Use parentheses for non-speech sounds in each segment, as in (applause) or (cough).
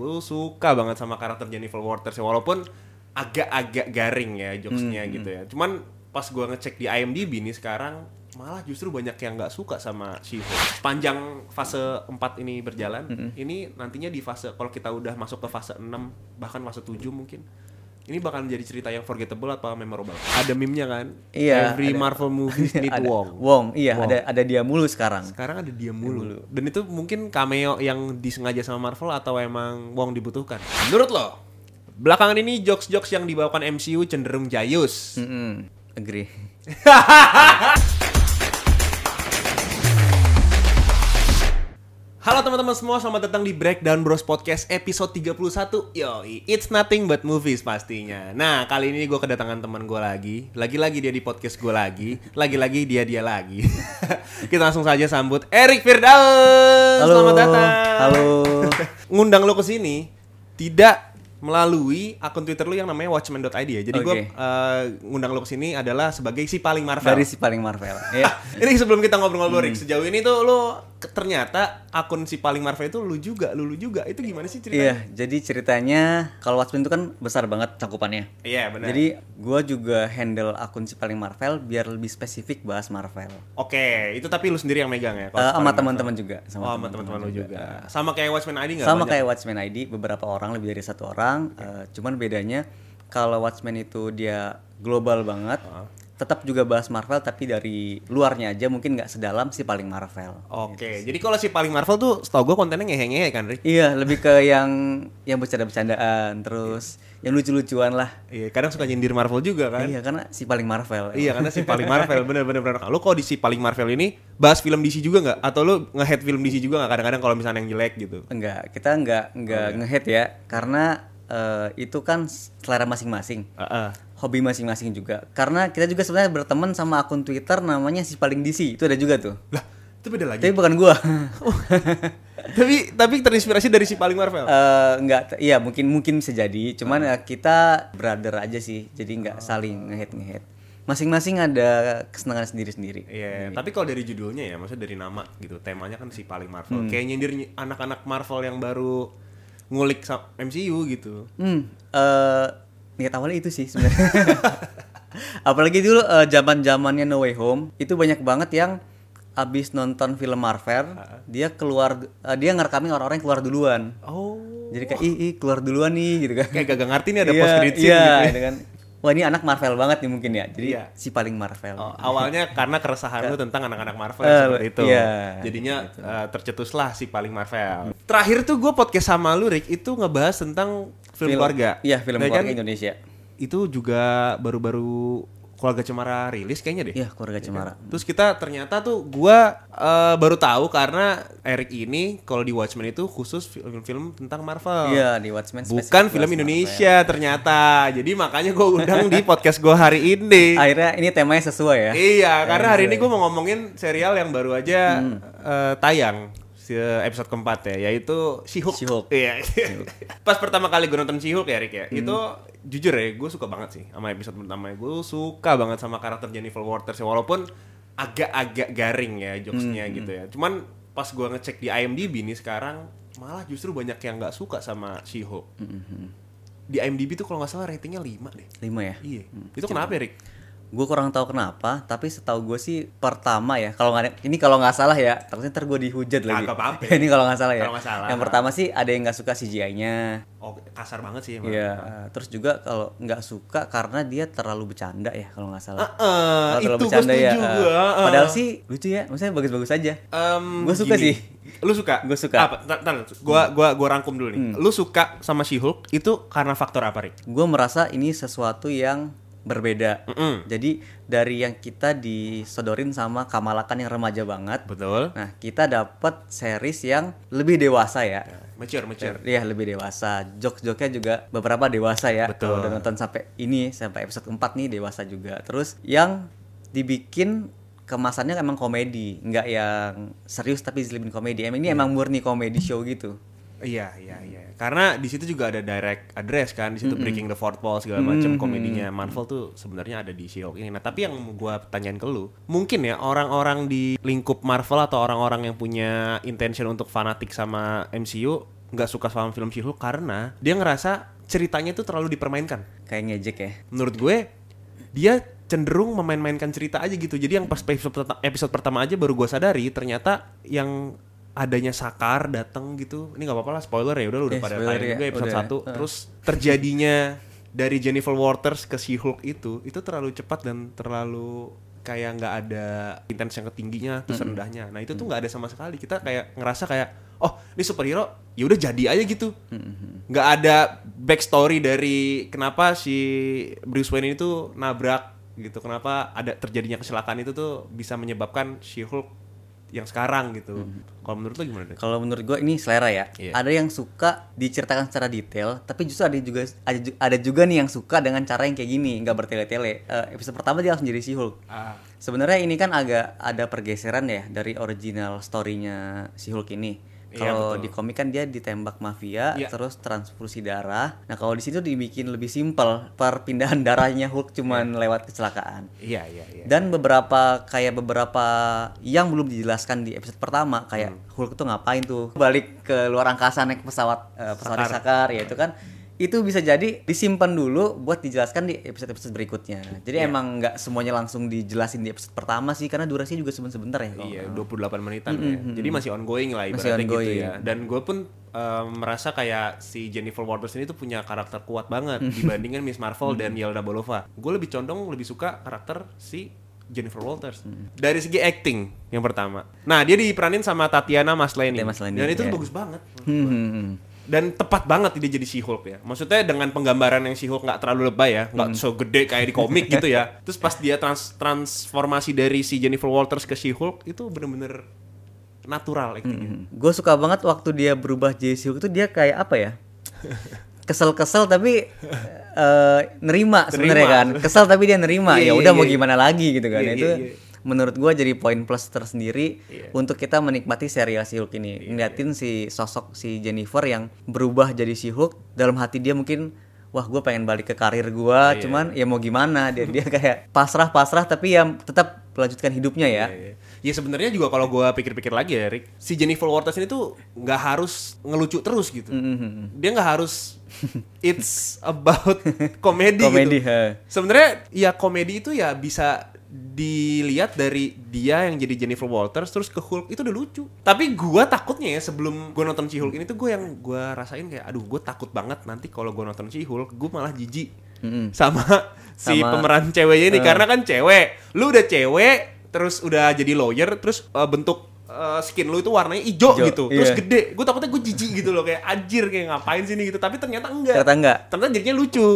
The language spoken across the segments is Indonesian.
Gue suka banget sama karakter Jennifer Walters ya, walaupun agak-agak garing ya jokesnya gitu ya. Cuman pas gue ngecek di IMDb nih sekarang malah justru banyak yang nggak suka sama She-Hulk. Sepanjang fase 4 ini berjalan, ini nantinya di fase kalau kita udah masuk ke fase 6 bahkan fase 7 mungkin ini bakal menjadi cerita yang forgettable atau memorable. Ada meme-nya kan? Iya, Every ada. Marvel movie (laughs) need ada Wong. Wong, iya Wong. ada ada dia mulu sekarang. Sekarang ada dia mulu. Dan itu mungkin cameo yang disengaja sama Marvel atau emang Wong dibutuhkan. Menurut lo, belakangan ini jokes-jokes yang dibawakan MCU cenderung jayus. Mm-mm, agree. (laughs) Halo teman-teman semua, selamat datang di Breakdown Bros Podcast episode 31 Yoi, it's nothing but movies pastinya Nah, kali ini gue kedatangan teman gue lagi Lagi-lagi dia di podcast gue lagi Lagi-lagi dia-dia lagi (laughs) Kita langsung saja sambut Erik Firdaus Halo. Selamat datang Halo. (laughs) Ngundang lo ke sini Tidak melalui akun Twitter lu yang namanya watchman.id ya Jadi gue Oke. eh, ngundang lo ke sini adalah sebagai si paling Marvel Dari si paling Marvel. Iya. (laughs) ini sebelum kita ngobrol-ngobrol Rick, sejauh ini tuh lo ke- ternyata akun si paling Marvel itu lu juga, lu, lu juga. Itu gimana sih Iya, ceritanya? jadi ceritanya kalau Watchmen itu kan besar banget cakupannya. Iya, benar. Jadi gua juga handle akun si paling Marvel biar lebih spesifik bahas Marvel. Oke, itu tapi lu sendiri yang megang ya? Eh, si sama teman-teman juga, Sama oh, teman-teman lu juga. Sama kayak Watchmen ID nggak? Sama Banyak? kayak Watchmen ID, beberapa orang lebih dari satu orang. eh, cuman bedanya kalau Watchmen itu dia global banget, tetap juga bahas Marvel tapi dari luarnya aja mungkin nggak sedalam si paling Marvel. Oke, jadi kalau si paling Marvel tuh setahu gue kontennya ngehe-ngehe kan, Rick? Iya, lebih ke yang yang bercanda-bercandaan, terus yang lucu-lucuan lah. Iya, kadang suka nyindir Marvel juga kan? Iya, karena si paling Marvel. Iya karena si paling Marvel bener-bener bener. Lu kalau di si paling Marvel ini bahas film DC juga nggak? Atau lu nge-head film DC juga nggak kadang-kadang kalau misalnya yang jelek gitu? Enggak, kita enggak enggak nge-hate ya, karena eh, itu kan selera masing-masing. Heeh. Hobi masing-masing juga. Karena kita juga sebenarnya berteman sama akun Twitter namanya si paling DC. Itu ada juga tuh. Lah, itu beda lagi. Tapi bukan gua. (laughs) tapi tapi terinspirasi dari si paling Marvel. Eh, enggak, iya mungkin mungkin bisa jadi. Cuman ya kita brother aja sih. Jadi enggak saling nge-hate nge-hate. Masing-masing ada kesenangan sendiri-sendiri. Iya, tapi kalau dari judulnya ya, maksudnya dari nama gitu, temanya kan si paling Marvel. Kayak nyindir ny- anak-anak Marvel yang baru ngulik MCU gitu. Hmm, eh niat awalnya itu sih sebenarnya. (laughs) Apalagi dulu eh, zaman-zamannya No Way Home, itu banyak banget yang abis nonton film Marvel, dia keluar eh, dia ngerekamin orang-orang yang keluar duluan. Oh. Jadi kayak ih, ih keluar duluan nih gitu kan. Kayak gak ngerti nih ada Iya, post credit scene iya, gitu. ya. gitu kan. Wah, ini anak Marvel banget nih mungkin ya. Jadi Iya. si paling Marvel. Oh, awalnya karena keresahan (laughs) lu tentang anak-anak Marvel yang seperti itu. iya, Jadinya eh, tercetuslah si paling Marvel. Terakhir tuh gue podcast sama lu Rick itu ngebahas tentang film, keluarga. Iya, film Ya kan? keluarga Indonesia. Itu juga baru-baru keluarga Cemara rilis kayaknya deh. Iya, keluarga Cemara. Terus kita ternyata tuh gua eh, baru tahu karena Eric ini kalau di Watchmen itu khusus film-film tentang Marvel. Iya, di Watchmen Bukan film Indonesia ternyata. Jadi makanya gue undang di podcast gue hari ini. Marvel. (laughs) Akhirnya ini temanya sesuai ya. Iya, karena hari ini gue mau ngomongin serial yang baru aja Hmm. eh, tayang si episode keempat ya, yaitu She-Hulk. She-Hulk. Iya. (laughs) Pas pertama kali gue nonton She-Hulk ya, Rick ya, Hmm. itu jujur ya, gue suka banget sih sama episode pertama. Gue suka banget sama karakter Jennifer Walters ya, walaupun agak-agak garing ya jokesnya Hmm, gitu ya. Cuman pas gue ngecek di IMDb nih sekarang malah justru banyak yang nggak suka sama She-Hulk. Hmm, Di IMDb tuh kalau nggak salah ratingnya 5 deh. Lima ya. Iya. Itu kenapa ya, Rick? Gue kurang tahu kenapa, tapi setahu gue sih pertama ya. Kalau nggak ini kalau nggak salah ya, takutnya ntar gue dihujat lagi. Kagak apa-apa. (laughs) ini kalau nggak salah ya. Nggak salah. Yang pertama sih ada yang nggak suka CGI-nya. Oh, kasar banget sih emang. Iya. Terus juga kalau nggak suka karena dia terlalu bercanda ya kalau nggak salah. Eh, Kalau itu terlalu gue setuju eh, gua, eh. Padahal sih lucu ya, maksudnya bagus-bagus aja. Em, Gua suka gini. sih. Lu suka? Gua suka. Apa? Tar, tar, gua gua gua rangkum dulu nih. Lu suka sama She-Hulk itu karena faktor apa, Rick? Gue merasa ini sesuatu yang berbeda. Mm-mm. Jadi dari yang kita disodorin sama Kamala Khan yang remaja banget. Betul. Nah, kita dapat series yang lebih dewasa ya. Mature, mature. Iya, lebih dewasa. Jokes-jokesnya juga beberapa dewasa ya. Betul. Kalau udah nonton sampai ini, sampai episode 4 nih dewasa juga. Terus yang dibikin kemasannya emang komedi, nggak yang serius tapi diselimin komedi. Emang ini emang murni komedi show gitu. Iya, iya, iya. Karena di situ juga ada direct address kan, di situ breaking the fourth wall segala macam komedinya Marvel tuh sebenarnya ada di She-Hulk ini. Nah, tapi yang gua tanyain ke lu, mungkin ya orang-orang di lingkup Marvel atau orang-orang yang punya intention untuk fanatik sama MCU nggak suka sama film She-Hulk karena dia ngerasa ceritanya itu terlalu dipermainkan. Kayak ngejek ya. Menurut gue dia cenderung memain-mainkan cerita aja gitu. Jadi yang pas episode pertama aja baru gue sadari ternyata yang adanya Sakar datang gitu. Ini nggak apa-apa lah spoiler ya udah lu udah Eh, pada tayang ya, juga episode udah. 1. Terus terjadinya dari Jennifer Waters ke She-Hulk itu itu terlalu cepat dan terlalu kayak nggak ada intens yang ketingginya terus rendahnya. Nah itu tuh nggak ada sama sekali. Kita kayak ngerasa kayak oh ini superhero ya udah jadi aja gitu. Nggak ada backstory dari kenapa si Bruce Wayne ini tuh nabrak gitu. Kenapa ada terjadinya kecelakaan itu tuh bisa menyebabkan She-Hulk yang sekarang gitu. Kalau menurut lo gimana deh? Kalau menurut gue ini selera ya. Iya. Ada yang suka diceritakan secara detail, tapi justru ada juga ada, ada juga nih yang suka dengan cara yang kayak gini, nggak bertele-tele. Eh, episode pertama dia langsung jadi She-Hulk. Ah. Sebenarnya ini kan agak ada pergeseran ya dari original story-nya She-Hulk ini. Iya, Kalau betul. di komik kan dia ditembak mafia, Iya. terus transfusi darah. Nah kalau di situ dibikin lebih simpel, perpindahan darahnya Hulk cuman lewat kecelakaan. Iya iya iya. Dan beberapa kayak beberapa yang belum dijelaskan di episode pertama kayak Hmm. Hulk tuh ngapain tuh balik ke luar angkasa naik pesawat eh, pesawat Sakar. sakar ya itu kan itu bisa jadi disimpan dulu buat dijelaskan di episode-episode berikutnya. Jadi Iya. emang nggak semuanya langsung dijelasin di episode pertama sih karena durasinya juga sebentar ya. kalau Iya, nggak 28 menitan ya. Jadi masih ongoing lah Masih ibaratnya gitu ongoing. ya. Dan gue pun em, merasa kayak si Jennifer Waters ini tuh punya karakter kuat banget dibandingkan Miss Marvel dan Yelena Belova. Gue lebih condong lebih suka karakter si Jennifer Walters. Dari segi acting yang pertama. Nah, dia diperanin sama Tatiana Maslany. Tatiana Maslany, Dan itu tuh ya. bagus banget. Hmm, hmm, hmm. Dan tepat banget dia jadi She-Hulk ya. Maksudnya dengan penggambaran yang She-Hulk nggak terlalu lebay ya, nggak so gede kayak di komik gitu ya. (laughs) Terus pas dia trans transformasi dari si Jennifer Walters ke She-Hulk itu bener-bener natural actingnya. Gue suka banget waktu dia berubah jadi Hulk itu dia kayak apa ya? Kesel-kesel tapi (laughs) eh, nerima sebenarnya kan. Kesel tapi dia nerima. Iya, ya iya, udah mau iya. gimana lagi gitu kan. Iya, itu iya, iya. Menurut gua jadi poin plus tersendiri Iya. untuk kita menikmati serial si Hulk ini. Ngeliatin si sosok si Jennifer yang berubah jadi si Hulk dalam hati dia mungkin wah gue pengen balik ke karir gua Iya, cuman ya mau gimana dia dia kayak pasrah pasrah tapi ya tetap melanjutkan hidupnya ya Iya, iya. Ya sebenarnya juga kalau gua pikir-pikir lagi ya, Rick, si Jennifer Walters ini tuh nggak harus ngelucu terus gitu. Mm-hmm. Dia nggak harus (laughs) it's about komedi, Komedi, gitu. Sebenarnya ya komedi itu ya bisa dilihat dari dia yang jadi Jennifer Walters terus ke Hulk itu udah lucu. Tapi gua takutnya ya sebelum gua nonton si Hulk ini tuh gue yang gua rasain kayak aduh gue takut banget nanti kalau gua nonton si Hulk gue malah jijik sama si Sama- pemeran ceweknya ini karena kan cewek. Lu udah cewek terus udah jadi lawyer terus uh, bentuk uh, skin lu itu warnanya hijau gitu. Terus iya. gede. Gue takutnya gue jijik gitu loh kayak anjir kayak ngapain sih ini gitu. Tapi ternyata enggak ternyata enggak ternyata jadinya lucu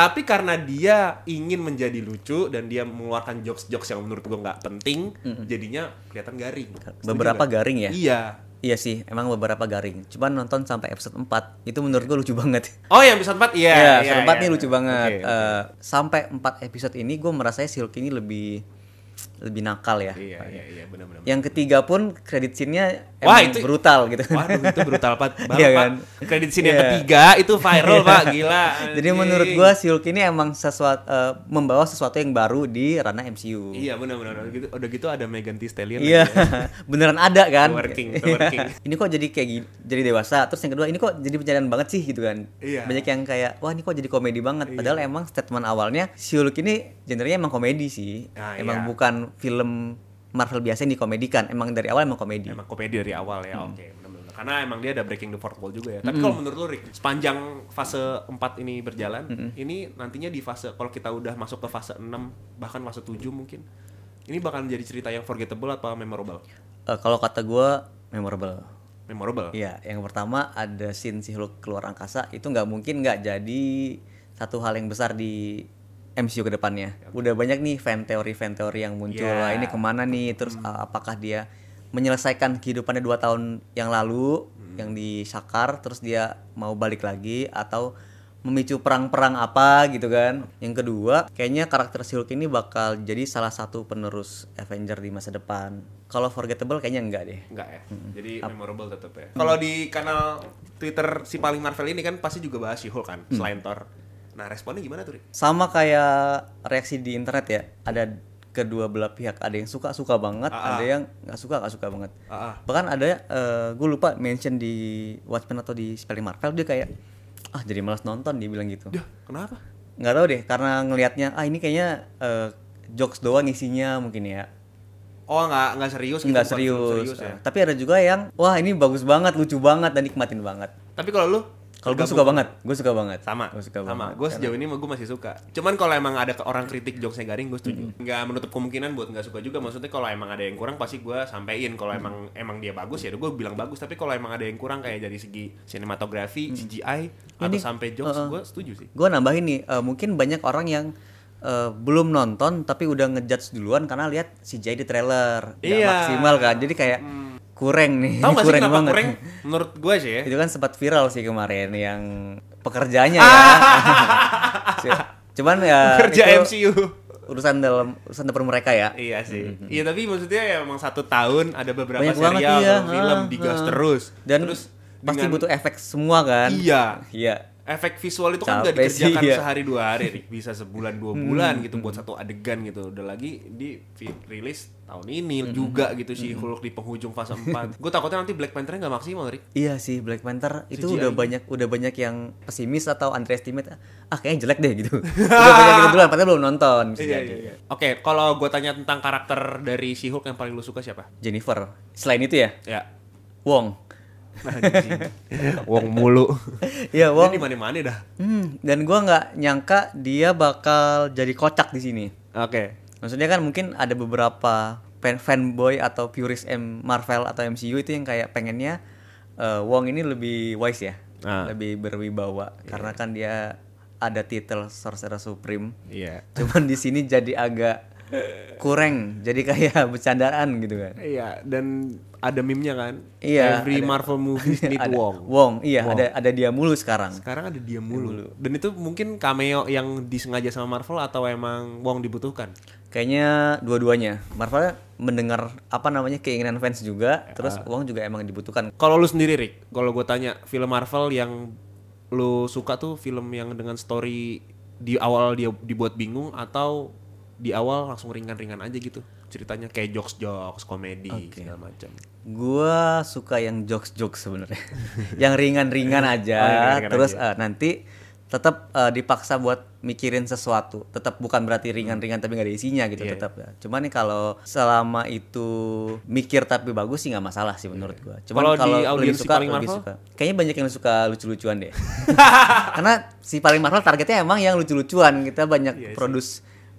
tapi karena dia ingin menjadi lucu dan dia mengeluarkan jokes-jokes yang menurut gua nggak penting jadinya kelihatan garing Setuju beberapa nggak? garing ya iya Iya sih, emang beberapa garing. Cuman nonton sampai episode 4 itu menurut gue lucu banget. oh yang episode 4 iya Iya, iya, episode 4 iya. nih lucu banget. Oke, oke. Eh, sampai 4 episode ini gue merasa si Hulk ini lebih lebih nakal ya. iya iya iya benar-benar Yang ketiga pun kredit scene-nya Wah, emang itu- brutal gitu. Waduh itu brutal banget (laughs) Iya pak kan? Kredit scene yang Iya. ketiga itu viral pak Gila Jadi anjing. menurut gue si Hulk ini emang sesuatu eh, membawa sesuatu yang baru di ranah MCU. Iya benar-benar udah gitu, udah gitu ada Megan Thee Stallion Iya, ya. (laughs) beneran ada kan? Working, Iya. working. ini kok jadi kayak gini, jadi dewasa. Terus yang kedua, ini kok jadi bercandaan banget sih gitu kan? Iya. Banyak yang kayak, wah ini kok jadi komedi banget. Padahal emang statement awalnya si Hulk ini genrenya emang komedi sih. Ah, emang iya. bukan film Marvel biasa yang dikomedikan. Emang dari awal emang komedi. Emang komedi dari awal ya, Hmm. oke benar-benar. Karena emang dia ada breaking the fourth wall juga ya. Tapi kalau menurut lu Rick, sepanjang fase 4 ini berjalan, Hmm. ini nantinya di fase kalau kita udah masuk ke fase 6 bahkan fase 7 mungkin, ini bakal menjadi cerita yang forgettable atau memorable? Eh, kalau kata gue memorable. Memorable. Iya, yang pertama ada scene si Hulk keluar angkasa itu nggak mungkin nggak jadi satu hal yang besar di MCU ke depannya. Udah banyak nih fan teori fan teori yang muncul. Ya. Wah, ini ke mana nih? Terus uh, apakah dia menyelesaikan kehidupannya dua tahun yang lalu yang di Sakar, terus dia mau balik lagi atau memicu perang-perang apa gitu kan? Yang kedua, kayaknya karakter si Hulk ini bakal jadi salah satu penerus Avenger di masa depan. Kalau forgettable kayaknya enggak deh. Enggak ya. Jadi memorable tetap ya. Kalau di kanal Twitter si paling Marvel ini kan pasti juga bahas She-Hulk kan, selain Thor. Nah, responnya gimana tuh, sama kayak reaksi di internet ya. Ada kedua belah pihak. Ada yang suka suka banget Ah, ah. ada yang nggak suka nggak suka banget. Ah, ah. bahkan ada gue lupa mention di Watchmen atau di spelling Marvel dia kayak ah jadi malas nonton dia bilang gitu. Dah, kenapa? nggak tahu deh karena ngelihatnya ah ini kayaknya eh, jokes doang isinya mungkin ya. Oh, nggak nggak serius gitu, nggak bukan film serius, ya. Eh, tapi ada juga yang wah ini bagus banget lucu banget dan nikmatin banget. Tapi kalau lu kalau gue suka banget gue suka banget. Sama gue suka sama. banget. Gue sejauh ini gue masih suka. Cuman kalau emang ada ke- orang kritik jokesnya garing gue setuju. Nggak menutup kemungkinan buat nggak suka juga. Maksudnya kalau emang ada yang kurang pasti gue sampein. Kalau emang emang dia bagus ya gue bilang bagus. Tapi kalau emang ada yang kurang kayak dari segi sinematografi CGI atau Ini, sampai jokes uh-uh. gue setuju sih. Gue nambahin nih eh, mungkin banyak orang yang eh, belum nonton tapi udah ngejudge duluan karena lihat CGI di trailer. Iya. maksimal kan. Jadi kayak kurang nih tahu nggak sih kenapa banget. kurang menurut gue sih ya. Itu kan sempat viral sih kemarin yang pekerjaannya ya. (laughs) Cuman ya kerja MCU urusan dalam urusan dapur mereka ya. Iya sih. Iya tapi maksudnya ya emang satu tahun ada beberapa banyak serial iya. film digas ah. terus. dan terus pasti dengan- butuh efek semua kan? Iya. iya efek visual itu kan Capek sih, dikerjakan iya. sehari dua hari bisa sebulan dua bulan gitu buat satu adegan gitu udah lagi di rilis tahun ini juga gitu si Hulk di penghujung fase 4 (laughs) gue takutnya nanti Black Panther nggak maksimal Rik Iya sih Black Panther itu CGI. udah banyak udah banyak yang pesimis atau underestimate ah kayaknya jelek deh gitu (laughs) udah banyak gitu duluan padahal belum nonton Iya, jadi. iya, iya. Oke, kalau gue tanya tentang karakter dari si Hulk yang paling lu suka siapa? Jennifer selain itu ya Ya. Wong Wong (laughs) mulu. Iya Dia Wong di mana-mana dah. hmm, dan gua nggak nyangka dia bakal jadi kocak di sini Oke. maksudnya kan mungkin ada beberapa fan fanboy atau purist M Marvel atau MCU itu yang kayak pengennya eh, Wong ini lebih wise ya Ah. lebih berwibawa karena kan dia ada titel Sorcerer Supreme Iya. cuman di sini jadi agak kurang jadi kayak (laughs) bercandaan gitu kan Iya, dan ada meme-nya kan? Iya, Every ada. Marvel movie (laughs) need ada Wong. Wong iya Wong. ada ada dia mulu sekarang Sekarang ada dia mulu. Dan itu mungkin cameo yang disengaja sama Marvel atau emang Wong dibutuhkan? kayaknya dua-duanya Marvel mendengar apa namanya keinginan fans juga terus Ah. Wong juga emang dibutuhkan Kalau lu sendiri, Rick, kalau gue tanya film Marvel yang lu suka tuh film yang dengan story di awal dia dibuat bingung atau di awal langsung ringan-ringan aja gitu ceritanya kayak jokes-jokes komedi segala macam. Gua suka yang jokes-jokes sebenarnya. (laughs) yang ringan-ringan (laughs) aja, Oh, yang ringan-ringan terus aja. eh, nanti tetap eh, dipaksa buat mikirin sesuatu. Tetap bukan berarti ringan-ringan tapi nggak ada isinya gitu Iya, tetap ya. Cuman nih kalau selama itu mikir tapi bagus sih nggak masalah sih menurut gua. Cuman Kalau lebih suka paling lebih Marvel? suka. Kayaknya banyak yang suka lucu-lucuan deh. (laughs) Karena si paling Marvel targetnya emang yang lucu-lucuan. Kita banyak Iya sih. produce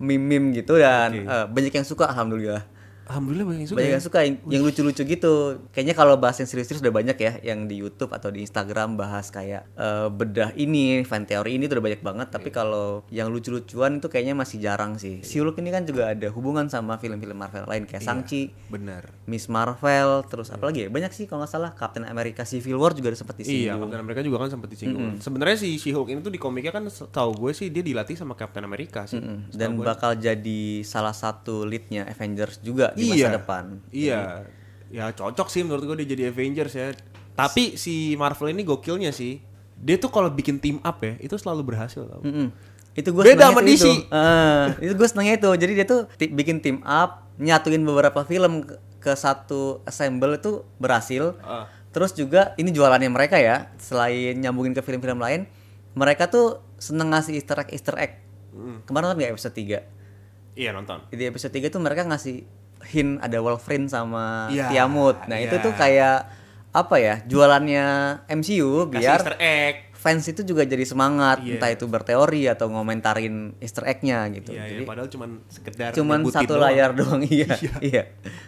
meme-meme gitu dan eh, banyak yang suka alhamdulillah Alhamdulillah banyak yang suka. banyak ya. yang suka yang, yang lucu-lucu gitu. Kayaknya kalau bahas yang serius-serius udah banyak ya yang di YouTube atau di Instagram bahas kayak eh, bedah ini fan teori ini tuh udah banyak banget. Tapi kalau yang lucu-lucuan itu kayaknya masih jarang sih. Si Hulk ini kan juga ada hubungan sama film-film Marvel lain kayak Shang-Chi Benar. Miss Marvel terus apa lagi ya? Banyak sih kalau nggak salah Captain America Civil War juga ada sempat Iya, disinggung Captain America juga kan sempat disinggung. Sebenarnya si She-Hulk ini tuh di komiknya kan tahu gue sih dia dilatih sama Captain America sih. Mm, dan bakal jadi salah satu leadnya Avengers juga di iya. masa depan Iya. Ya cocok sih menurut gue dia jadi Avengers ya. Tapi si Marvel ini gokilnya sih. Dia tuh kalau bikin team up ya, itu selalu berhasil tau. Mm-mm. Itu gue Beda sama DC. Itu. Ah, itu gue senengnya itu. Jadi dia tuh bikin team up, nyatuin beberapa film ke, ke satu assemble itu berhasil. Ah. Terus juga ini jualannya mereka ya, selain nyambungin ke film-film lain, mereka tuh seneng ngasih easter egg easter egg. Kemarin kan nggak episode 3. Iya nonton. Di episode 3 tuh mereka ngasih hint ada Wolverine sama Iya, Tiamut. Nah, itu iya. tuh kayak apa ya? Jualannya MCU Kasih biar Easter egg. fans itu juga jadi semangat Iya. entah itu berteori atau ngomentarin Easter egg-nya gitu. Iya, jadi iya, padahal cuman sekedar cuman satu doang. layar doang iya. (laughs) iya.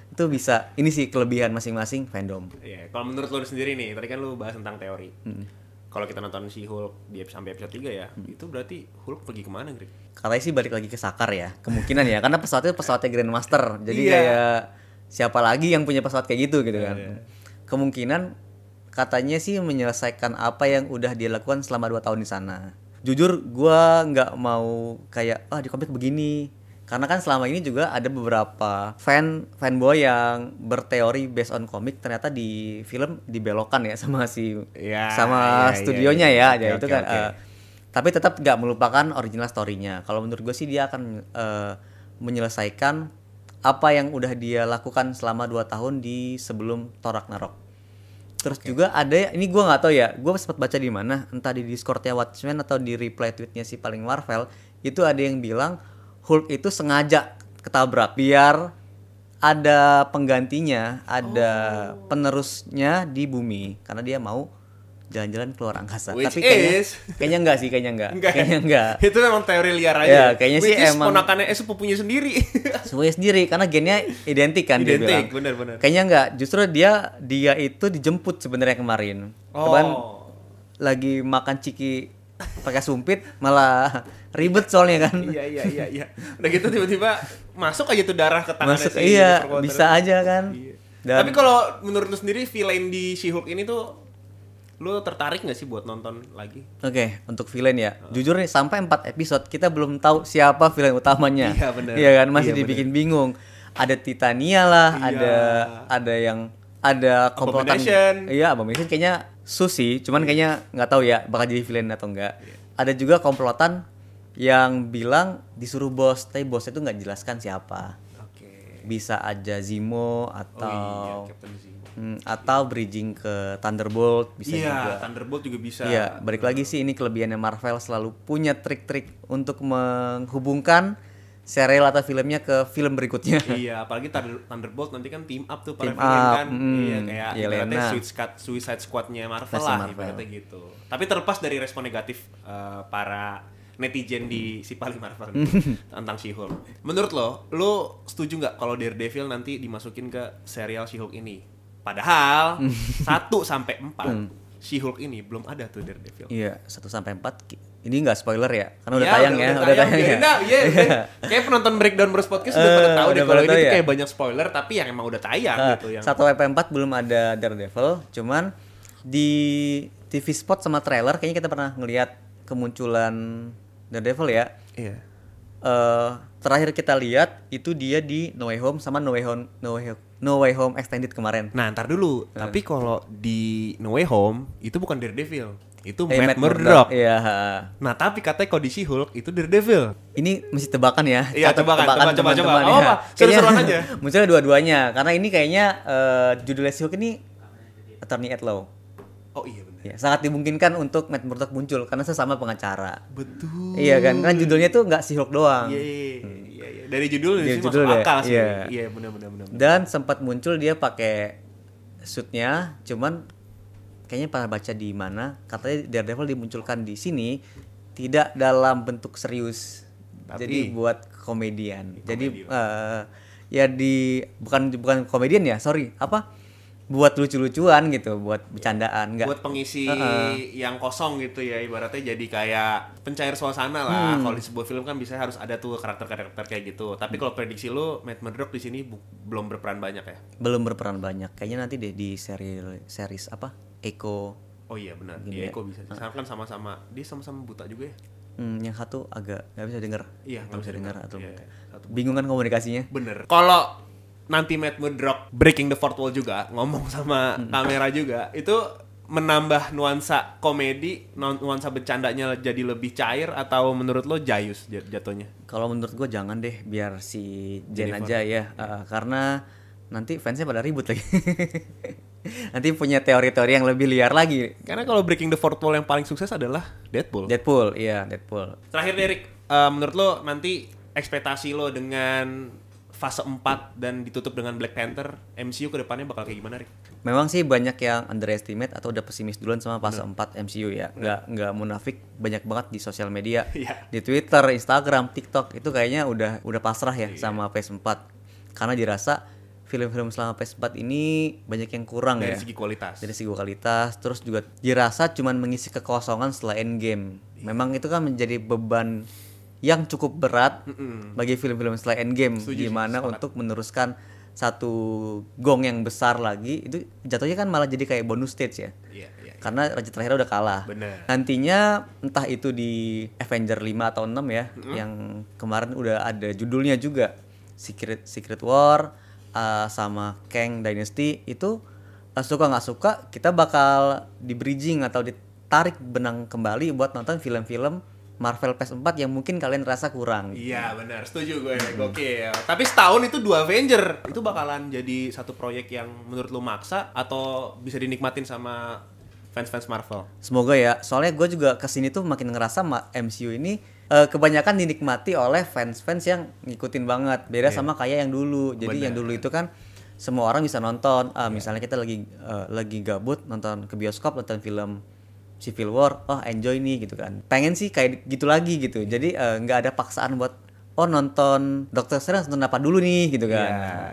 Itu bisa. Ini sih kelebihan masing-masing fandom. Iya, kalau menurut lu sendiri nih, tadi kan lu bahas tentang teori. Kalau kita nonton si Hulk di ep- sampai episode 3 ya, itu berarti Hulk pergi ke mana, Grik? Katanya sih balik lagi ke Sakar ya. Kemungkinan ya karena pesawatnya pesawatnya Grandmaster. Jadi Iya. kayak siapa lagi yang punya pesawat kayak gitu gitu kan. Iya. Kemungkinan katanya sih menyelesaikan apa yang udah dia lakukan selama 2 tahun di sana. Jujur gua nggak mau kayak ah di komik begini. Karena kan selama ini juga ada beberapa fan fanboy yang berteori based on komik ternyata di film dibelokkan ya (laughs) sama si Iya, sama iya, studionya ya. Oke, Ya itu oke, kan oke. eh, tapi tetap nggak melupakan original story-nya. Kalau menurut gue sih dia akan eh, menyelesaikan apa yang udah dia lakukan selama 2 tahun di sebelum Thor Ragnarok. Terus juga ada ini gua nggak tahu ya, gua sempat baca di mana, entah di Discordnya Watchmen atau di reply tweetnya si paling Marvel, itu ada yang bilang Hulk itu sengaja ketabrak biar ada penggantinya, ada penerusnya di bumi karena dia mau jalan-jalan keluar angkasa. Which Tapi kayaknya, is- kayaknya enggak sih, kayaknya enggak. Enggak. Kayaknya enggak. (laughs) Itu memang teori liar aja. Ya, kayaknya sih Which is emang- ponakannya eh sepupunya sendiri. (laughs) Semuanya sendiri karena gennya identik kan dia bilang. Identik, benar-benar. Kayaknya enggak, justru dia dia itu dijemput sebenarnya kemarin. Oh. lagi makan ciki pakai sumpit malah ribet soalnya kan. iya iya iya iya. Udah gitu tiba-tiba masuk aja tuh darah ke tangannya Masuk si iya, bisa aja kan. Iya. Dan Tapi kalau menurut lu sendiri villain di She-Hulk ini tuh lu tertarik nggak sih buat nonton lagi? Oke, untuk villain ya. Jujur nih sampai 4 episode kita belum tahu siapa villain utamanya. Iya, bener. Iya kan, masih Iya, dibikin bingung. Ada Titania lah, Iya. ada ada yang ada komplotan. Iya, Abomination kayaknya Susi, cuman kayaknya nggak tahu ya bakal jadi villain atau enggak. Iya. Ada juga komplotan yang bilang disuruh bos, tapi bosnya itu nggak jelaskan siapa. Oke. Bisa aja Zemo Oh iya, atau Captain Zemo. hmm, atau bridging ke Thunderbolt bisa Iya, juga. Thunderbolt juga bisa. Iya, balik lagi sih ini kelebihannya Marvel selalu punya trik-trik untuk menghubungkan serial atau filmnya ke film berikutnya. (laughs) iya, apalagi Thunder- Thunderbolt nanti kan team up tuh para Team up, kan. mm, iya, kayak ibaratnya Suicide Squad, Suicide Squad-nya Marvel Versi lah, Marvel. ibaratnya gitu. Tapi terlepas dari respon negatif eh, para netizen di si paling Marvel (laughs) tentang She-Hulk. Menurut lo, lo setuju nggak kalau Daredevil nanti dimasukin ke serial She-Hulk ini? Padahal (laughs) 1 sampai 4 She-Hulk ini belum ada tuh Daredevil. Iya, 1 sampai 4. Ini nggak spoiler ya? Karena udah Ya, tayang ya, udah tayang ya. Biarin dah, iya, iya. (laughs) Kayak penonton Breakdown Bros Podcast udah Eh, pada tahu deh udah kalau ini tahu tuh ya? kayak banyak spoiler tapi yang emang udah tayang Nah, gitu yang. 1 sampai 4 belum ada Daredevil, cuman di TV spot sama trailer kayaknya kita pernah ngelihat kemunculan Daredevil ya. Iya. eh terakhir kita lihat itu dia di No Way Home sama No Way Home No Way, no Way Home Extended kemarin. Nah, ntar dulu. Eh. Tapi kalau di No Way Home itu bukan Daredevil. Itu Eh, Matt, Matt Murdock. Iya. Nah, tapi katanya kalau di She-Hulk itu Daredevil. Ini masih tebakan ya. Iya, tebakan, coba, coba, teman-teman coba. ya. Oh, apa? Seru-seruan Kayaknya aja. (laughs) Munculnya dua-duanya karena ini kayaknya eh, judulnya She-Hulk ini Attorney at Law. Oh iya benar. Ya, sangat dimungkinkan untuk Matt Murdock muncul karena sesama pengacara. Betul. Iya kan? Kan judulnya tuh nggak She-Hulk doang. Iya, iya, iya. Dari judul Dari sih judul masuk deh, akal sih. iya. Iya, benar benar benar. Dan sempat muncul dia pakai suitnya, cuman kayaknya pernah baca di mana katanya Daredevil dimunculkan di sini tidak dalam bentuk serius, Tapi- jadi buat komedian. Jadi eh, ya di bukan bukan komedian ya, sorry apa? Buat lucu-lucuan gitu, buat bercandaan, enggak. buat pengisi yang kosong gitu ya ibaratnya jadi kayak pencair suasana lah Hmm. kalau di sebuah film kan bisa harus ada tuh karakter-karakter kayak gitu tapi kalau prediksi lu Matt Murdock di sini belum berperan banyak ya Belum berperan banyak. Kayaknya nanti deh di serial series apa? Echo oh iya benar iya ya. kok bisa kan sama-sama dia sama-sama buta juga ya Hmm, yang satu agak nggak bisa denger. Iya, nggak bisa dengar atau Iya, iya. Bingung kan komunikasinya? bener kalau nanti Matt Murdock breaking the fourth wall juga ngomong sama Hmm. kamera juga itu menambah nuansa komedi nu- nuansa bercandanya jadi lebih cair atau menurut lo jayus jat- jatuhnya Kalau menurut gue jangan deh biar si Jen Jennifer. aja ya, Uh, karena nanti fansnya pada ribut lagi. (laughs) nanti punya teori-teori yang lebih liar lagi. Karena kalau Breaking the Fourth Wall yang paling sukses adalah Deadpool. Deadpool, iya Deadpool. Terakhir Derek, eh, menurut lo nanti ekspektasi lo dengan fase 4 dan ditutup dengan Black Panther, MCU ke depannya bakal kayak gimana, Rick? Memang sih banyak yang underestimate atau udah pesimis duluan sama fase 4 MCU ya. Nggak nggak munafik banyak banget di sosial media. (laughs) Iya. Di Twitter, Instagram, TikTok itu kayaknya udah udah pasrah ya sama PS4. Karena dirasa film-film selama PS4 ini banyak yang kurang Dari ya. segi kualitas. dari segi kualitas terus juga dirasa cuman mengisi kekosongan setelah endgame memang itu kan menjadi beban yang cukup berat bagi film-film setelah endgame Setuju gimana sepakat. untuk meneruskan satu gong yang besar lagi itu jatuhnya kan malah jadi kayak bonus stage ya Iya, iya. karena Raja Terakhir udah kalah. Bener. Nantinya entah itu di Avenger 5 atau 6 ya, yang kemarin udah ada judulnya juga Secret Secret War uh, sama Kang Dynasty itu uh, suka nggak suka kita bakal di bridging atau ditarik benang kembali buat nonton film-film Marvel PS4 yang mungkin kalian rasa kurang. Iya benar, setuju gue. Gokil. Tapi setahun itu dua Avenger. Itu bakalan jadi satu proyek yang menurut lu maksa atau bisa dinikmatin sama fans-fans Marvel? Semoga ya. Soalnya gue juga ke sini tuh makin ngerasa MCU ini eh, kebanyakan dinikmati oleh fans-fans yang ngikutin banget. Beda sama kayak yang dulu. Jadi yang dulu itu kan semua orang bisa nonton. Ah, Misalnya kita lagi eh, lagi gabut nonton ke bioskop nonton film Civil War, oh enjoy nih gitu kan. Pengen sih kayak gitu lagi gitu. Jadi eh, nggak ada paksaan buat oh nonton Doctor Strange nonton apa dulu nih gitu kan.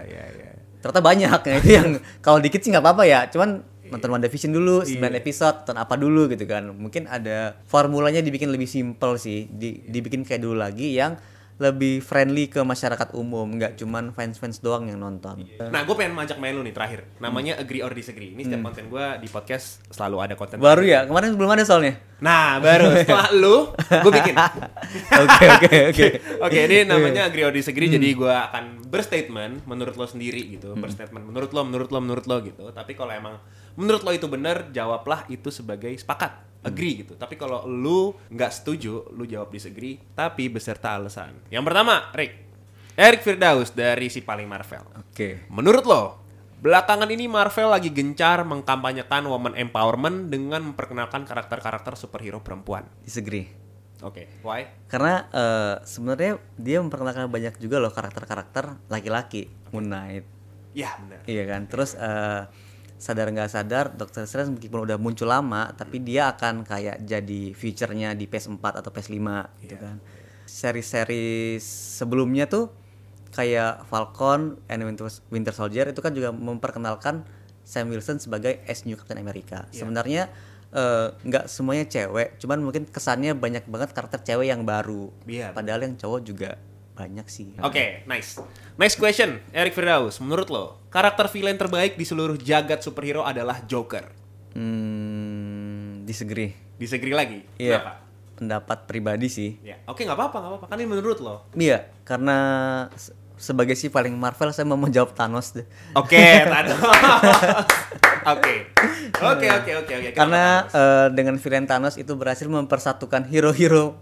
iya, iya. ternyata banyak ya itu yang (laughs) kalau dikit sih nggak apa-apa ya cuman nonton WandaVision dulu 9 episode nonton apa dulu gitu kan mungkin ada formulanya dibikin lebih simple sih di, dibikin kayak dulu lagi yang lebih friendly ke masyarakat umum nggak cuman fans-fans doang yang nonton Nah, gue pengen ngajak main lu nih terakhir. Namanya Agree or Disagree. Ini setiap konten gue di podcast selalu ada konten. baru ya kemarin belum ada soalnya Nah, baru setelah (laughs) lu, gue bikin. (laughs) oke oke oke (laughs) Oke, ini namanya agree or disagree. Jadi gue akan berstatement menurut lo sendiri gitu. Berstatement menurut lo, menurut lo, menurut lo gitu. Tapi kalau emang menurut lo itu benar, jawablah itu sebagai sepakat. Agree gitu. Tapi kalau lu nggak setuju, lu jawab disagree. Tapi beserta alasan. Yang pertama, Rick. Eric Firdaus dari si paling Marvel. oke Menurut lo, belakangan ini Marvel lagi gencar mengkampanyekan woman empowerment dengan memperkenalkan karakter-karakter superhero perempuan. disagree Oke, why? karena eh, sebenarnya dia memperkenalkan banyak juga loh karakter-karakter laki-laki Moon Knight Ya, benar. Iya kan, terus eh, sadar nggak sadar Doctor Strange meskipun udah muncul lama, tapi dia akan kayak jadi future-nya di PS4 atau PS5 gitu kan. Seri-seri sebelumnya tuh kayak Falcon and Winter, Soldier itu kan juga memperkenalkan Sam Wilson sebagai as new Captain America. Sebenarnya eh, nggak semuanya cewek, cuman mungkin kesannya banyak banget karakter cewek yang baru. Iya. Padahal yang cowok juga banyak sih. Oke, nice. Next question, Eric Firdaus. Menurut lo, karakter villain terbaik di seluruh jagat superhero adalah Joker. Hmm, disagree. Disagree lagi? Iya. Kenapa? Pendapat pribadi sih. Ya, oke nggak apa-apa, nggak apa-apa. Kan ini menurut lo. Iya, karena se- sebagai si paling Marvel saya mau menjawab Thanos deh. Oke, (laughs) Thanos. Oke. Oke, oke, oke, oke. Karena eh, dengan villain Thanos itu berhasil mempersatukan hero-hero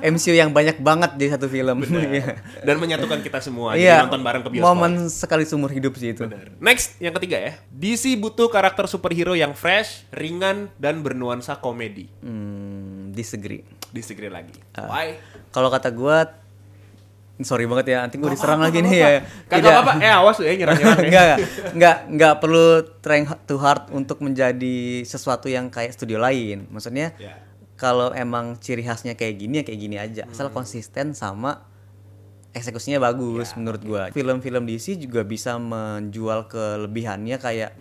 MCU yang banyak banget di satu film. (laughs) Iya. Dan menyatukan kita semua. Iya. Jadi nonton bareng ke bioskop. Momen sekali seumur hidup sih itu. Next, yang ketiga ya. DC butuh karakter superhero yang fresh, ringan, dan bernuansa komedi. Hmm, disagree. Disagree lagi. Ah. Why? Kalau kata gua sorry banget ya, nanti gue diserang lagi nih ya. Kagak Tidak. apa-apa. Eh, awas lu ya nyerang-nyerang. (laughs) ya. enggak, enggak, enggak perlu trying too hard untuk menjadi sesuatu yang kayak studio lain. Maksudnya Ya. Kalau emang ciri khasnya kayak gini ya kayak gini aja, asal konsisten sama eksekusinya bagus menurut gua. Film-film DC juga bisa menjual kelebihannya kayak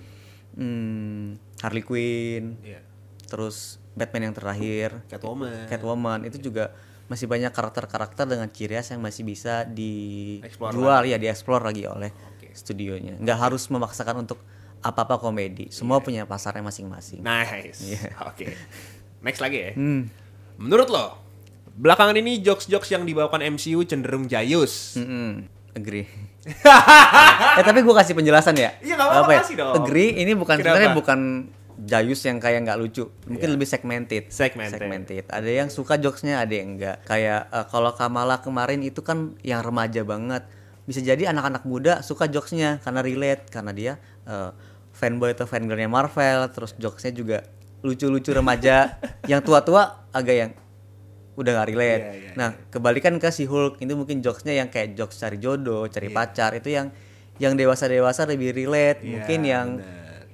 hmm, Harley Quinn, Iya. terus Batman yang terakhir, Catwoman. Catwoman itu juga masih banyak karakter-karakter dengan ciri khas yang masih bisa dijual ya dieksplor lagi oleh studionya. Nggak harus memaksakan untuk apa-apa komedi. Semua punya pasarnya masing-masing. Nice. Iya. Oke. (laughs) Next lagi ya. Hmm. Menurut lo, belakangan ini jokes-jokes yang dibawakan MCU cenderung jayus. Mm-mm. Agree. (laughs) eh tapi gue kasih penjelasan ya. Iya, nggak apa-apa, ya? kasih dong. Agree ini bukan Kenapa? sebenarnya bukan Jayus yang kayak nggak lucu, mungkin lebih segmented. Segmented. Ada yang suka jokesnya, ada yang enggak. Kayak eh, kalau Kamala kemarin itu kan yang remaja banget. Bisa jadi anak-anak muda suka jokesnya karena relate, karena dia eh, fanboy atau fangirlnya Marvel. Terus jokesnya juga lucu-lucu remaja. yang tua-tua agak yang udah gak relate. Iya, iya, nah, kebalikan ke si Hulk itu mungkin jokesnya yang kayak jokes cari jodoh, cari pacar itu yang yang dewasa-dewasa lebih relate. Iya, mungkin yang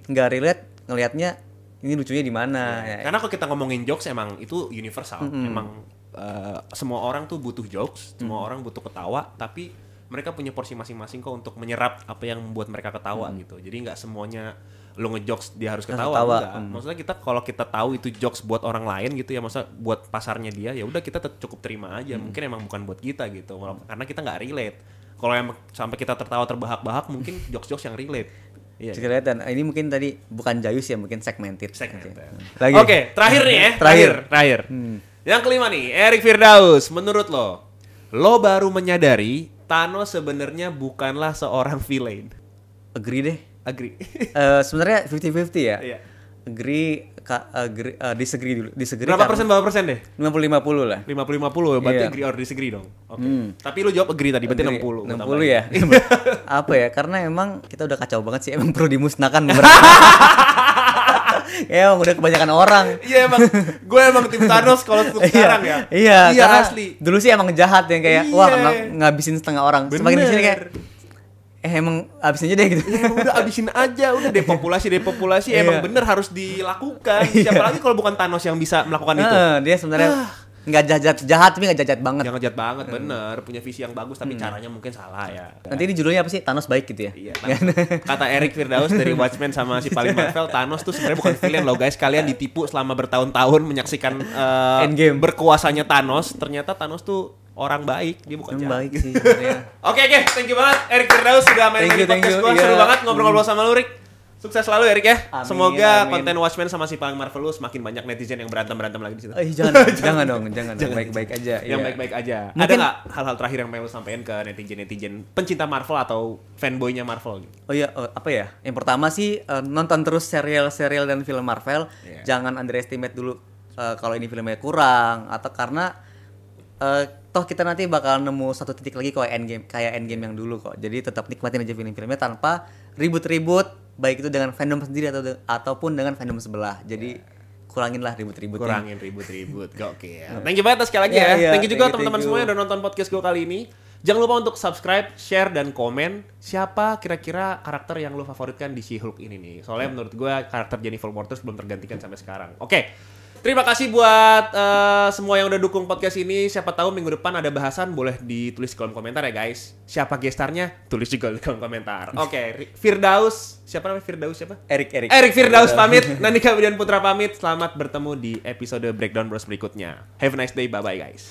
nggak relate ngelihatnya ini lucunya di mana. Ya, Karena kalau kita ngomongin jokes emang itu universal. Emang eh, semua orang tuh butuh jokes, semua orang butuh ketawa, tapi mereka punya porsi masing-masing kok untuk menyerap apa yang membuat mereka ketawa gitu. Jadi nggak semuanya lo ngejokes dia harus ketawa, ketawa, enggak. Maksudnya kita kalau kita tahu itu jokes buat orang lain gitu ya, masa buat pasarnya dia ya udah kita cukup terima aja. Mungkin emang bukan buat kita gitu. Walau- Karena kita nggak relate. Kalau emang sampai kita tertawa terbahak-bahak mungkin (laughs) jokes-jokes yang relate. Iya. Bisa kelihatan. Ini mungkin tadi bukan Jayus ya, mungkin segmented. Segmented. Oke. Lagi. Oke, terakhir nih ya. (laughs) Terakhir. Terakhir. Yang kelima nih, Eric Firdaus. Menurut lo, lo baru menyadari Thanos sebenarnya bukanlah seorang villain. Agree deh. Agree. (laughs) Eh, sebenarnya 50-50 ya. Iya. Agree ka- gri- eh, disagree dulu. Disagree Berapa karena- persen berapa persen deh? 50-50 lah. 50-50 berarti Iya. agree or disagree dong. Oke. Tapi lu jawab agree tadi berarti 60. gua 60 ya. (laughs) Apa ya? Karena emang kita udah kacau banget sih. Emang perlu dimusnahkan (laughs) beberapa. ya emang udah kebanyakan orang. Iya emang gue emang tim Thanos kalau untuk sekarang ya. Iya, iya karena asli. dulu sih emang jahat yang kayak wah Iya. ng- ngabisin setengah orang. Semakin di sini kayak eh emang abisin aja deh gitu. Ya udah abisin aja, udah depopulasi depopulasi Iya. emang bener harus dilakukan. (laughs) Siapa lagi kalau bukan Thanos yang bisa melakukan itu? Heeh, dia sebenarnya nggak jahat jahat tapi nggak jahat banget. Yang ngejat banget bener, punya visi yang bagus tapi caranya mungkin salah ya. Nanti ini judulnya apa sih? Thanos baik gitu ya? Iya, (laughs) kata Eric Firdaus dari (laughs) Watchmen sama si paling Marvel, Thanos tuh sebenarnya bukan villain loh guys. Kalian ditipu selama bertahun-tahun menyaksikan eh, Endgame. berkuasanya Thanos. Ternyata Thanos tuh orang baik, dia bukan jahat. baik sih (laughs) sebenarnya. Oke oke, thank you banget Erik Firdaus sudah main Thank di you, podcast. Seru Iya. banget ngobrol-ngobrol sama lu, Rik. Sukses selalu Erik ya. Amin, Semoga amin. konten Watchmen sama si paling Marvel lu semakin banyak netizen yang berantem-berantem lagi di situ. Eh, jangan, (laughs) jangan dong, jangan, dong. baik-baik aja. Yang iya. baik-baik aja. Ada Mungkin- nggak hal-hal terakhir yang pengen lu sampaikan ke netizen-netizen pencinta Marvel atau fanboynya Marvel gitu? Oh iya, eh, apa ya? Yang pertama sih eh, nonton terus serial-serial dan film Marvel. Iya. Jangan underestimate dulu eh, kalau ini filmnya kurang atau karena eh, toh kita nanti bakal nemu satu titik lagi kayak endgame kayak endgame yang dulu kok. Jadi tetap nikmatin aja film-filmnya tanpa ribut-ribut baik itu dengan fandom sendiri atau de- ataupun dengan fandom sebelah. Jadi kuranginlah ribut-ributnya. Kurangin ribut-ribut. (laughs) Gokil. Thank you banget sekali lagi Iya, ya. iya. Thank you juga teman-teman thank semua you. yang udah nonton podcast gue kali ini. Jangan lupa untuk subscribe, share, dan komen siapa kira-kira karakter yang lu favoritkan di She-Hulk ini nih. Soalnya menurut gue karakter Jennifer Walters belum tergantikan sampai sekarang. Oke, terima kasih buat eh, semua yang udah dukung podcast ini. Siapa tahu minggu depan ada bahasan boleh ditulis di kolom komentar ya guys. Siapa gestarnya? Tulis juga di kolom komentar. Oke, Ri- Firdaus. Siapa namanya Firdaus siapa? Erik Erik. Erik Firdaus pamit, (laughs) Nandika Widian Putra pamit. Selamat bertemu di episode Breakdown Bros berikutnya. Have a nice day, bye bye guys.